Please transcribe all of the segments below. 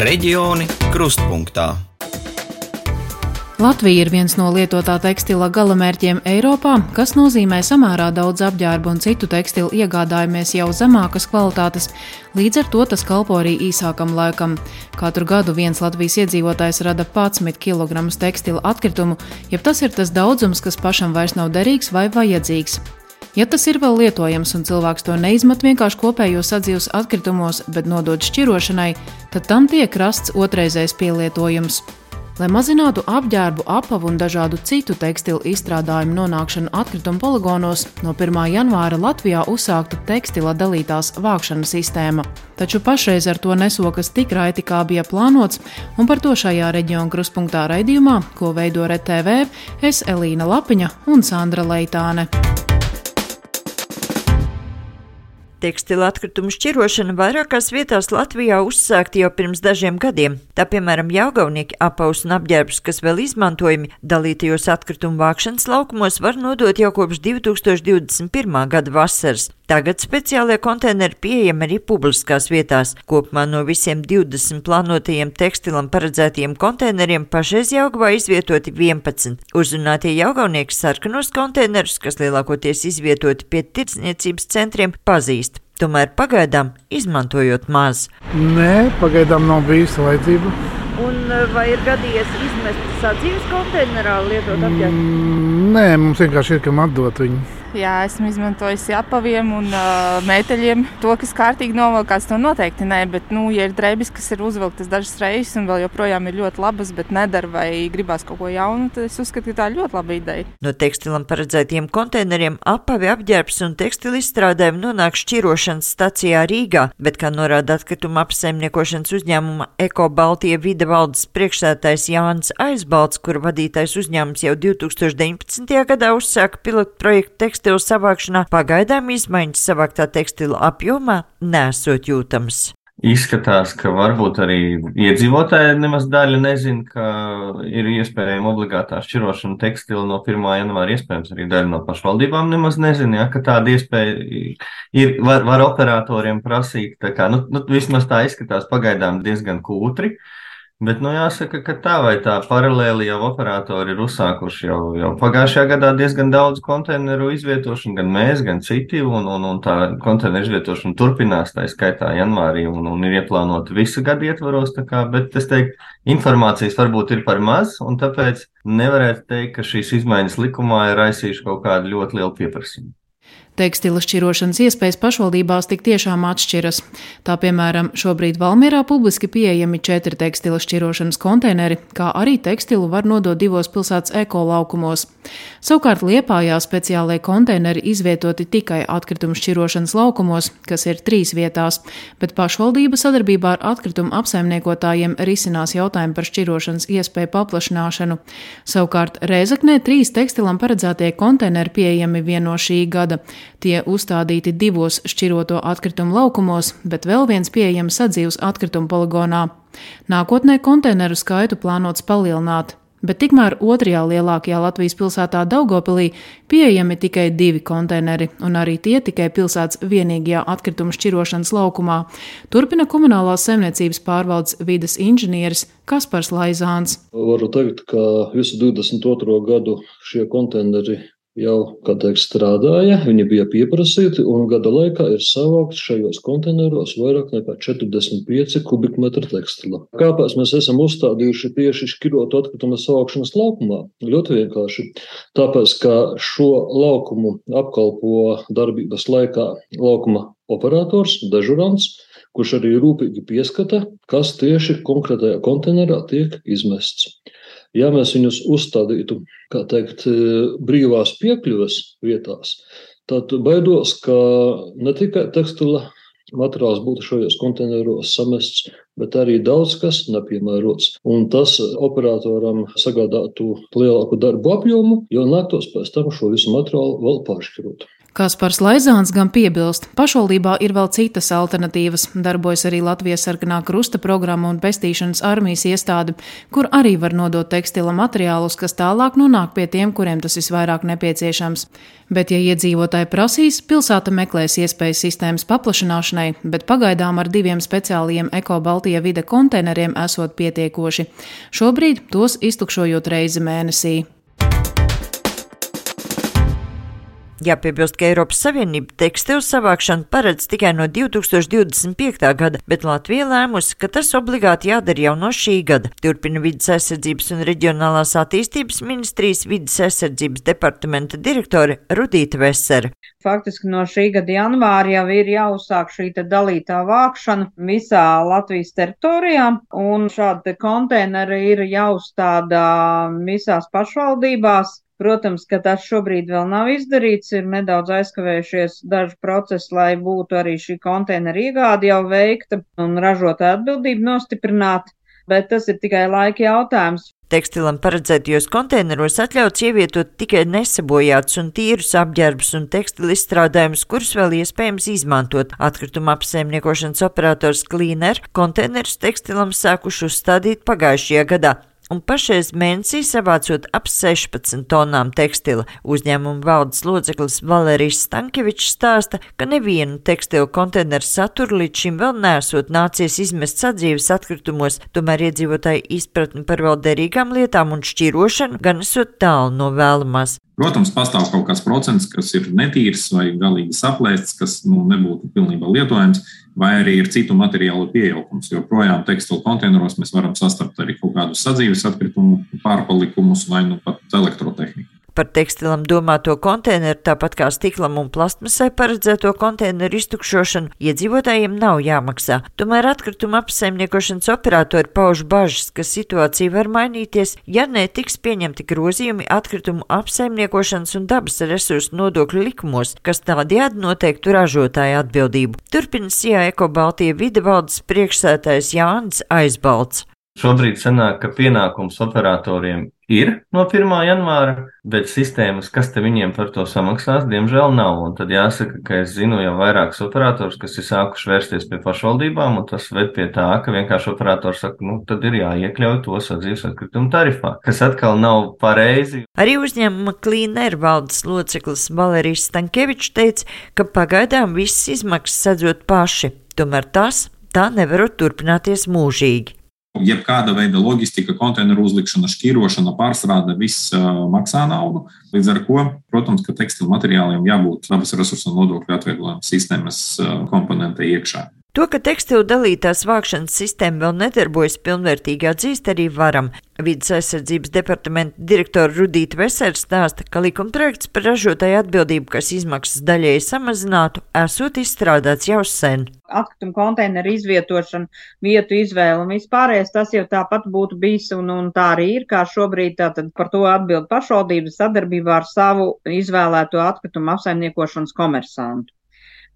Reģioni krustpunktā. Latvija ir viens no lietotā tekstila galamērķiem Eiropā, kas nozīmē samērā daudz apģērbu un citu tekstilu iegādājamies jau zemākas kvalitātes, līdz ar to tas kalpo arī īsākam laikam. Katru gadu viens Latvijas iedzīvotājs rada 11 kg tekstilu atkritumu, ja tas ir tas daudzums, kas pašam vairs nav derīgs vai vajadzīgs. Ja tas ir vēl lietojams un cilvēks to neizmet vienkārši kopējos sadzīves atkritumos, bet nodod šķirošanai, tad tam tiek rasts otrreizējs pielietojums. Lai mazinātu apģērbu, apavu un dažādu citu tekstilu izstrādājumu nonākšanu atkritumu poligonos, no 1. janvāra Latvijā uzsākta tekstila dalītās vākšanas sistēma. Taču pašreiz ar to nesokas tik raiti, kā bija plānots, un par to šajā reģiona kruspunktā raidījumā, ko veido RTV, es Elīna Lapiņa un Sandra Leitāne. Tekstila atkritumu šķirošana vairākās vietās Latvijā uzsākta jau pirms dažiem gadiem. Tā piemēram Jaugavnieki apaus un apģērbus, kas vēl izmantojami dalītajos atkritumu vākšanas laukumos, var nodot jau kopš 2021. gada vasaras. Tagad speciālie konteineri pieejami arī publiskās vietās. Kopumā no visiem 20 plānotajiem tekstilam paredzētajiem konteineriem pašreiz Jaugavā izvietoti 11. Uzrunātie jaugavnieki sarkanos konteinerus, kas lielākoties izvietoti pie tirdzniecības centriem, pazīst tomēr pagaidām izmantojot maz. Nē, pagaidām nav bijusi vajadzība. Un eh, vai ir gadījies izmest sadzīves konteinerā lietot apģērbu? Mm, nē, mums vienkārši ir kam atdot viņu. Jā, esmu izmantojusi apaviem un uh, metāļiem. To, kas kārtīgi novelkās, to noteikti nē. Bet, nu, ja ir drēbes, kas ir uzvilktas dažas reizes un vēl joprojām ir ļoti labas, bet nedara vai gribās kaut ko jaunu, tad es uzskatu, ka tā ir ļoti laba ideja. No tekstilam paredzētiem konteineriem apavi apģērbs un tekstilu izstrādājumi nonāk šķirošanas stacijā Rīgā, bet, kā norāda atkrituma apsaimniekošanas uzņēmuma Eko Baltija vide valdes priekšsētājs Jānis Aizbalts, kura vadītais uzņēmums jau 2019. gadā uzsāka pilotu projektu tekstilu tekstilu savākšanā pagaidām izmaiņas savāktā tekstila apjomā nesot jūtams. Izskatās, ka varbūt arī iedzīvotāji nemaz daļa nezina, ka ir iespējama obligātā šķirošana tekstila no 1. janvāra. Iespējams, arī daļa no pašvaldībām nemaz nezina, ja, ka tāda iespēja ir, var, var operatoriem prasīt. Kā, nu, nu, vismaz tā izskatās pagaidām diezgan kūtri. Uh, Bet, nu, jāsaka, ka tā vai tā paralēli jau operatori ir uzsākuši jau, jau pagājušajā gadā diezgan daudz konteineru izvietošanu, gan mēs, gan citi, un, un, un tā konteineru izvietošana turpinās, tā skaitā janvārī, un, un ir ieplānota visu gadu ietvaros, kā, bet es teiktu, informācijas varbūt ir par maz, un tāpēc nevarētu teikt, ka šīs izmaiņas likumā ir raisījuši kaut kādu ļoti lielu pieprasījumu. Tekstila šķirošanas iespējas pašvaldībās tik tiešām atšķiras. Tā piemēram, šobrīd Valmierā publiski pieejami četri tekstila šķirošanas konteineri, kā arī tekstilu var nodot divos pilsētas ekolaukumos. Savukārt Liepājā speciālai konteineri izvietoti tikai atkritumu šķirošanas laukumos, kas ir trīs vietās, bet pašvaldība sadarbībā ar atkritumu apsaimniekotājiem risinās jautājumu par šķirošanas iespēju paplašināšanu. Savukārt Rēzaknē trīs tekstilam paredzētie konteineri pieejami vien no šī gada. Tie uzstādīti divos šķiroto atkritumu laukumos, bet vēl viens pieejams sadzīves atkritumu poligonā. Nākotnē konteineru skaitu plānots palielināt, bet tikmēr otrajā lielākajā Latvijas pilsētā Daugopilī pieejami tikai divi konteineri, un arī tie tikai pilsētas vienīgajā atkritumu šķirošanas laukumā. Turpina komunālās saimniecības pārvaldes vides inženieris Kaspars Laizāns. Varu teikt, ka visu 22. gadu šie konteineri jau, kā teikt, strādāja, viņi bija pieprasīti, un gada laikā ir savākt šajos konteineros vairāk nekā 45 kubikmetru tekstila. Kāpēc mēs esam uzstādījuši tieši šķirotu atkritumu savākšanas laukumā? Ļoti vienkārši. Tāpēc, ka šo laukumu apkalpo darbības laikā laukuma operators, dežurants, kurš arī rūpīgi pieskata, kas tieši konkrētajā konteinerā tiek izmests. Ja mēs viņus uzstādītu, kā teikt, brīvās piekļuves vietās, tad baidos, ka ne tikai tekstila materiāls būtu šajos konteineros samests, bet arī daudz kas nepiemērots. Un tas operatoram sagādātu lielāku darbu apjomu, jo nāktos pēc tam šo visu materiālu vēl pāršķirot. Kaspars Laizāns gan piebilst, pašvaldībā ir vēl citas alternatīvas. Darbojas arī Latvijas sarkanā krusta programma un pestīšanas armijas iestāde, kur arī var nodot tekstila materiālus, kas tālāk nonāk pie tiem, kuriem tas visvairāk nepieciešams. Bet, ja iedzīvotāji prasīs, pilsēta meklēs iespējas sistēmas paplašināšanai, bet pagaidām ar diviem speciāliem Eko Baltija vide konteineriem esot pietiekoši. Šobrīd tos iztukšojot reizi mēnesī. Jāpiebilst, ka Eiropas Savienība tekstilu savākšanu paredz tikai no 2025. gada, bet Latvija lēmusi, ka tas obligāti jādara jau no šī gada. Turpina vidas aizsardzības un reģionālās attīstības ministrijas vidas aizsardzības departamenta direktore Rudīta Vesera. Faktiski no šī gada janvāra jau ir jāuzsāk šī dalītā vākšana visā Latvijas teritorijā, un šādi konteineri ir jāuzstāda visās pašvaldībās. Protams, ka tas šobrīd vēl nav izdarīts, ir nedaudz aizkavējušies daži procesi, lai būtu arī šī konteineru iegāde jau veikta un ražotāja atbildība nostiprināta, bet tas ir tikai laika jautājums. Tekstilam paredzētajos konteineros atļauts ievietot tikai nesabojātus un tīrus apģērbus un tekstilu izstrādājumus, kurus vēl iespējams izmantot. Atkrituma apsaimniekošanas operators Cleaner konteinerus tekstilam sākuši uzstādīt pagājušajā gadā un pašreiz mēnesī savācot ap 16 tonām tekstila. Uzņēmuma valdes loceklis Valērijas Stankevičs stāsta, ka nevienu tekstilu konteineru saturu līdz šim vēl nesot nācies izmest sadzīves atkritumos, tomēr iedzīvotāji izpratni par vēl derīgām lietām un šķirošanu gan esot tālu no vēlamās. Protams, pastāv kaut kāds procents, kas ir netīrs vai galīgi saplēsts, kas nu, nebūtu pilnībā lietojams, vai arī ir citu materiālu pieaugums. Jo projām tekstilu konteineros mēs varam sastapt arī kaut kādus sadzīves atkritumu pārpalikumus vai nu pat elektrotehniku. Par tekstilam domāto konteineru, tāpat kā stiklam un plastmasai paredzēto konteineru iztukšošanu, iedzīvotājiem nav jāmaksā. Tomēr atkrituma apsaimniekošanas operatori pauž bažas, ka situācija var mainīties, ja netiks pieņemti grozījumi atkritumu apsaimniekošanas un dabas resursu nodokļu likumos, kas tādējādi noteiktu ražotāju atbildību. Turpina Sijā Eko Baltija videvaldes priekšsētājs Jānis Aizbalts. Šobrīd sanāk, ka pienākums operatoriem ir no 1. janvāra, bet sistēmas, kas te viņiem par to samaksās, diemžēl nav. Un tad jāsaka, ka es zinu jau vairākus operators, kas ir sākuši vērsties pie pašvaldībām, un tas ved pie tā, ka vienkārši operators saka, nu, tad ir jāiekļauj to sadzīves atkritumu tarifā, kas atkal nav pareizi. Arī uzņēmuma klīneru valdes loceklis Valērijas Stankevičs teica, ka pagaidām visas izmaksas sadzot paši, tomēr tas tā nevarot turpināties mūžīgi. Jebkāda veida loģistika, konteineru uzlikšana, šķīrošana, pārstrāde, viss maksā naudu. Līdz ar to, protams, ka tekstilu materiāliem jābūt dabas resursu nodokļu atvieglojuma sistēmas komponentei iekšā. To, ka tekstilu dalītās vākšanas sistēma vēl nedarbojas pilnvērtīgi atzīst arī varam. Vides aizsardzības departamenta direktora Rudīta Vesers stāsta, ka likumprojekts par ražotāju atbildību, kas izmaksas daļēji samazinātu, esot izstrādāts jau sen. Atkritumu konteineru izvietošana, vietu izvēle un vispārējais tas jau tāpat būtu bijis un, un tā arī ir, kā šobrīd tātad par to atbild pašvaldības sadarbībā ar savu izvēlēto atkritumu apsaimniekošanas komersantu.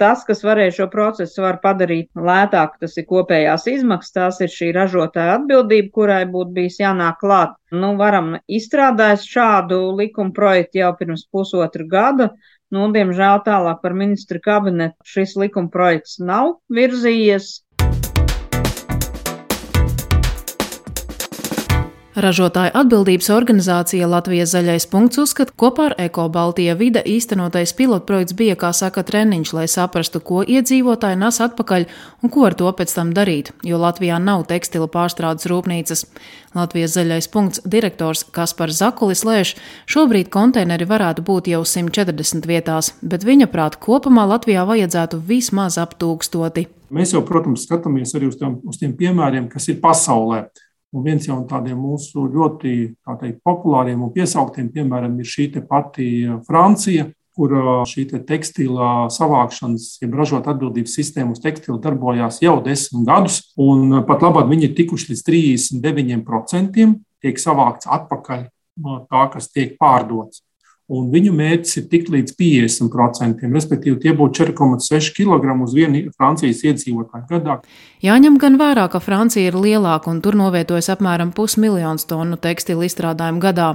Tas, kas varēja šo procesu var padarīt lētāk, tas ir kopējās izmaksas, tās ir šī ražotāja atbildība, kurai būtu bijis jānāk klāt. Nu, varam izstrādāt šādu likuma projektu jau pirms pusotra gada. Nu, diemžēl tālāk par ministru kabinetu šis likuma projekts nav virzījies. Ražotāja atbildības organizācija Latvijas zaļais punkts uzskata, kopā ar Eko Baltija vide īstenotais pilotprojekts bija, kā saka, treniņš, lai saprastu, ko iedzīvotāji nes atpakaļ un ko ar to pēc tam darīt, jo Latvijā nav tekstila pārstrādes rūpnīcas. Latvijas zaļais punkts direktors Kaspars Zakulis lēš, šobrīd konteineri varētu būt jau 140 vietās, bet viņa prāt kopumā Latvijā vajadzētu vismaz ap tūkstoti. Mēs jau, protams, skatāmies arī uz, tiem, uz tiem piemēriem, kas ir pasaulē. Un viens no tādiem mūsu ļoti teikt, populāriem un piesauktiem, piemēram, ir šī pati Francija, kur šī te tekstila savākšanas, jeb ražot atbildības sistēma uz tekstilu darbojās jau desmit gadus, un pat labāk viņi ir tikuši līdz 39% tiek savākts atpakaļ no tā, kas tiek pārdots. Un viņu mērķis ir tikt līdz 50%, respektīvi tie būtu 4,6 kg uz vienu Francijas iedzīvotāju gadā. Jāņem gan vērā, ka Francija ir lielāka un tur novietojas apmēram pusmiljons tonu tekstilu izstrādājumu gadā.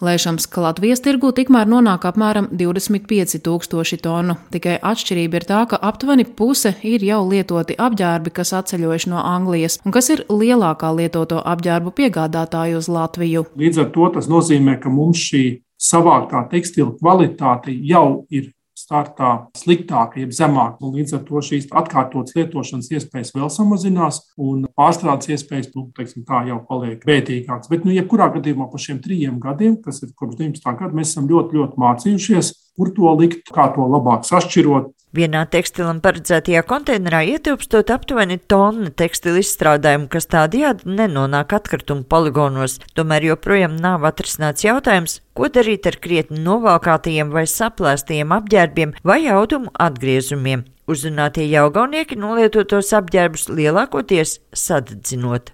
Lēšams, ka Latvijas tirgu tikmēr nonāk apmēram 25 tūkstoši tonu. Tikai atšķirība ir tā, ka aptuveni puse ir jau lietoti apģērbi, kas atceļojuši no Anglijas, un kas ir lielākā lietoto apģērbu piegādātāja uz Latviju. Līdz ar to tas nozīmē, ka mums šī savāktā tekstila kvalitāte jau ir startā sliktāka, jeb zemāka. Līdz ar to šīs atkārtotas lietošanas iespējas vēl samazinās, un pārstrādes iespējas nu, teiksim, jau paliek vērtīgākas. Bet, nu, jebkurā gadījumā par šiem trijiem gadiem, kas ir kopš 19. gada, mēs esam ļoti, ļoti mācījušies, kur to likt, kā to labāk sašķirot, Vienā tekstilam paredzētajā konteinerā ietilpstot aptuveni tonna tekstilu izstrādājumu, kas tādējādi nenonāk atkritumu poligonos. Tomēr joprojām nav atrisināts jautājums, ko darīt ar krietni novalkātajiem vai saplēstajiem apģērbiem vai audumu atgriezumiem. Uzrunātie jaugaunieki nolietotos apģērbus lielākoties sadedzinot.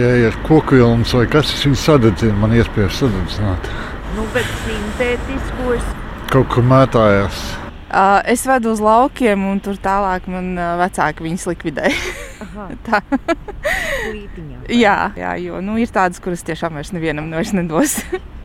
Ja ir kokvilns vai kas, es viņu sadedzinu, man iespējas sadedzināt. Nu, bet sintētiskos kaut kur mētājās. Uh, es vedu uz laukiem, un tur tālāk man uh, vecāki viņus likvidē. Tā. jā, jā, jo nu, ir tādas, kuras tiešām vairs nevienam vairs nedos.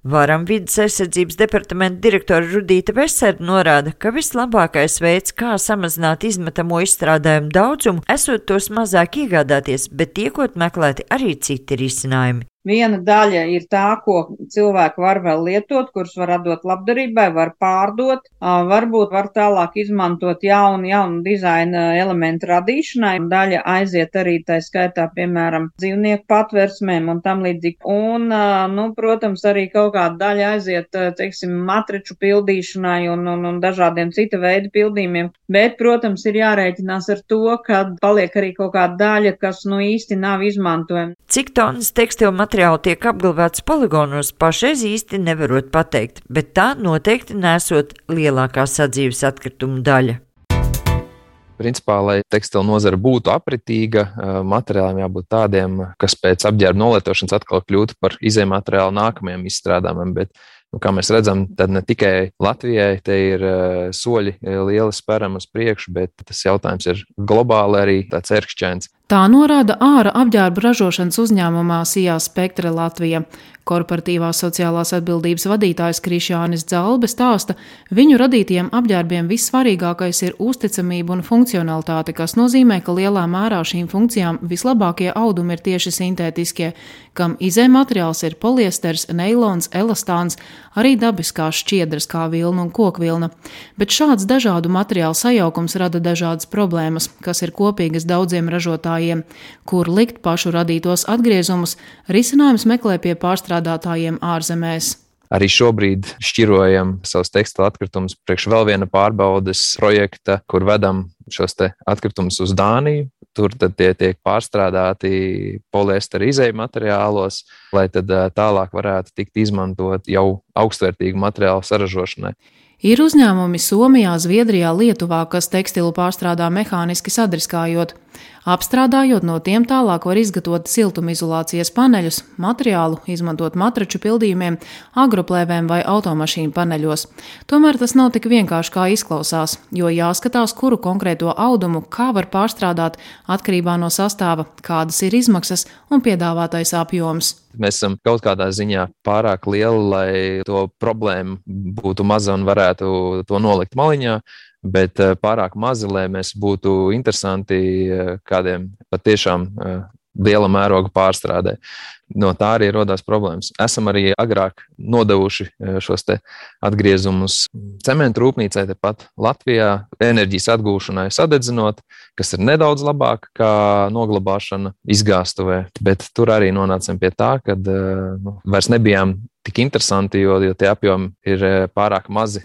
Varam vidas aizsardzības departamenta direktora Rudīta Vesera norāda, ka vislabākais veids, kā samazināt izmetamo izstrādājumu daudzumu, esot tos mazāk iegādāties, bet tiekot meklēti arī citi risinājumi. Viena daļa ir tā, ko cilvēki var vēl lietot, kurus var atdot labdarībai, var pārdot, varbūt var tālāk izmantot jaunu, jaunu dizaina elementu radīšanai. Daļa aiziet arī tā skaitā, piemēram, dzīvnieku patversmēm un tam līdzīgi. Un, nu, protams, arī kaut kāda daļa aiziet, teiksim, matriču pildīšanai un, un, un dažādiem cita veida pildījumiem. Bet, protams, ir jārēķinās ar to, ka paliek arī kaut kāda daļa, kas, nu, īsti nav izmantojama. Cik tonnas tekstilu materiālu tiek apglabāts poligonos, pašreiz īsti nevarot pateikt, bet tā noteikti nesot lielākā sadzīves atkritumu daļa. Principā, lai tekstila nozara būtu apritīga, materiāliem jābūt tādiem, kas pēc apģērba nolietošanas atkal kļūtu par izējuma materiālu nākamajam izstrādājumam. Bet, nu, kā mēs redzam, tad ne tikai Latvijai te ir soļi lieli speram uz priekšu, bet tas jautājums ir globāli arī tāds ērkšķēns. Tā norāda ārā apģērbu ražošanas uzņēmumā Sijā Spektra Latvija. Korporatīvās sociālās atbildības vadītājs Krišjānis Dzalbe stāsta, viņu radītiem apģērbiem vissvarīgākais ir uzticamība un funkcionalitāte, kas nozīmē, ka lielā mērā šīm funkcijām vislabākie audumi ir tieši sintētiskie, kam izējumateriāls ir poliesters, neilons, elastāns, arī dabiskās šķiedras kā vilna un kokvilna. Bet šāds dažādu materiālu sajaukums rada dažādas problēmas, kas ir kopīgas daudziem ražotājiem ražotājiem, kur likt pašu radītos atgriezumus, risinājums meklē pie pārstrādātājiem ārzemēs. Arī šobrīd šķirojam savus tekstilu atkritumus priekš vēl viena pārbaudes projekta, kur vedam šos atkritumus uz Dāniju. Tur tie tiek pārstrādāti poliestera izēju materiālos, lai tad tālāk varētu tikt izmantot jau augstvērtīgu materiālu saražošanai. Ir uzņēmumi Somijā, Zviedrijā, Lietuvā, kas tekstilu pārstrādā mehāniski sadriskājot. Apstrādājot no tiem tālāk var izgatavot siltumizolācijas paneļus, materiālu izmantot matraču pildījumiem, agroplēvēm vai automašīnu paneļos. Tomēr tas nav tik vienkārši kā izklausās, jo jāskatās, kuru konkrēto audumu kā var pārstrādāt atkarībā no sastāva, kādas ir izmaksas un piedāvātais apjoms. Mēs esam kaut kādā ziņā pārāk lieli, lai to problēmu būtu maza un varētu to nolikt maliņā bet eh, pārāk mazi, lai mēs būtu interesanti eh, kādiem patiešām eh, liela mēroga pārstrādē. No tā arī radās problēmas. Esam arī agrāk nodevuši šos atgriezumus cementu rūpnīcai, tepat Latvijā, enerģijas atgūšanai, sadedzinot, kas ir nedaudz labāk kā noglabāšana izgāstuvē. Bet tur arī nonācām pie tā, ka nu, vairs nebijām tik interesanti, jo, jo tie apjomi ir pārāk mazi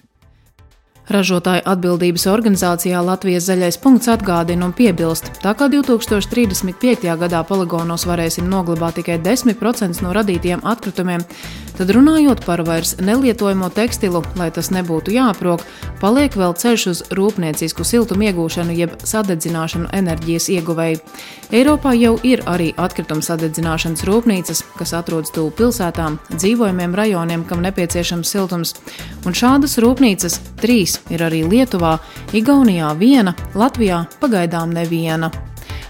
Ražotāju atbildības organizācijā Latvijas zaļais punkts atgādina un piebilst, tā kā 2035. gadā poligonos varēsim noglabāt tikai 10% no radītajiem atkritumiem, tad runājot par vairs nelietojamo tekstilu, lai tas nebūtu jāprok, paliek vēl ceļš uz rūpniecisku siltumu iegūšanu jeb sadedzināšanu enerģijas ieguvēju. Eiropā jau ir arī atkrituma sadedzināšanas rūpnīcas, kas atrodas tuvu pilsētām, dzīvojamiem rajoniem, kam nepieciešams siltums, un šādas rūpnīcas trīs ir arī Lietuvā, Igaunijā viena, Latvijā pagaidām neviena.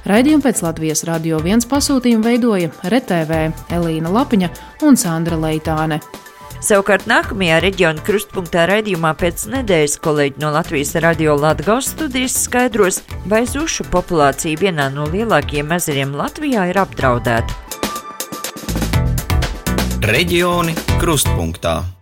Raidījumu pēc Latvijas radio viens pasūtījumu veidoja RTV Elīna Lapiņa un Sandra Leitāne. Savukārt nākamajā reģiona krustpunktā raidījumā pēc nedēļas kolēģi no Latvijas radio Latvijas studijas skaidros, vai zušu populācija vienā no lielākajiem ezeriem Latvijā ir apdraudēta. Reģioni krustpunktā.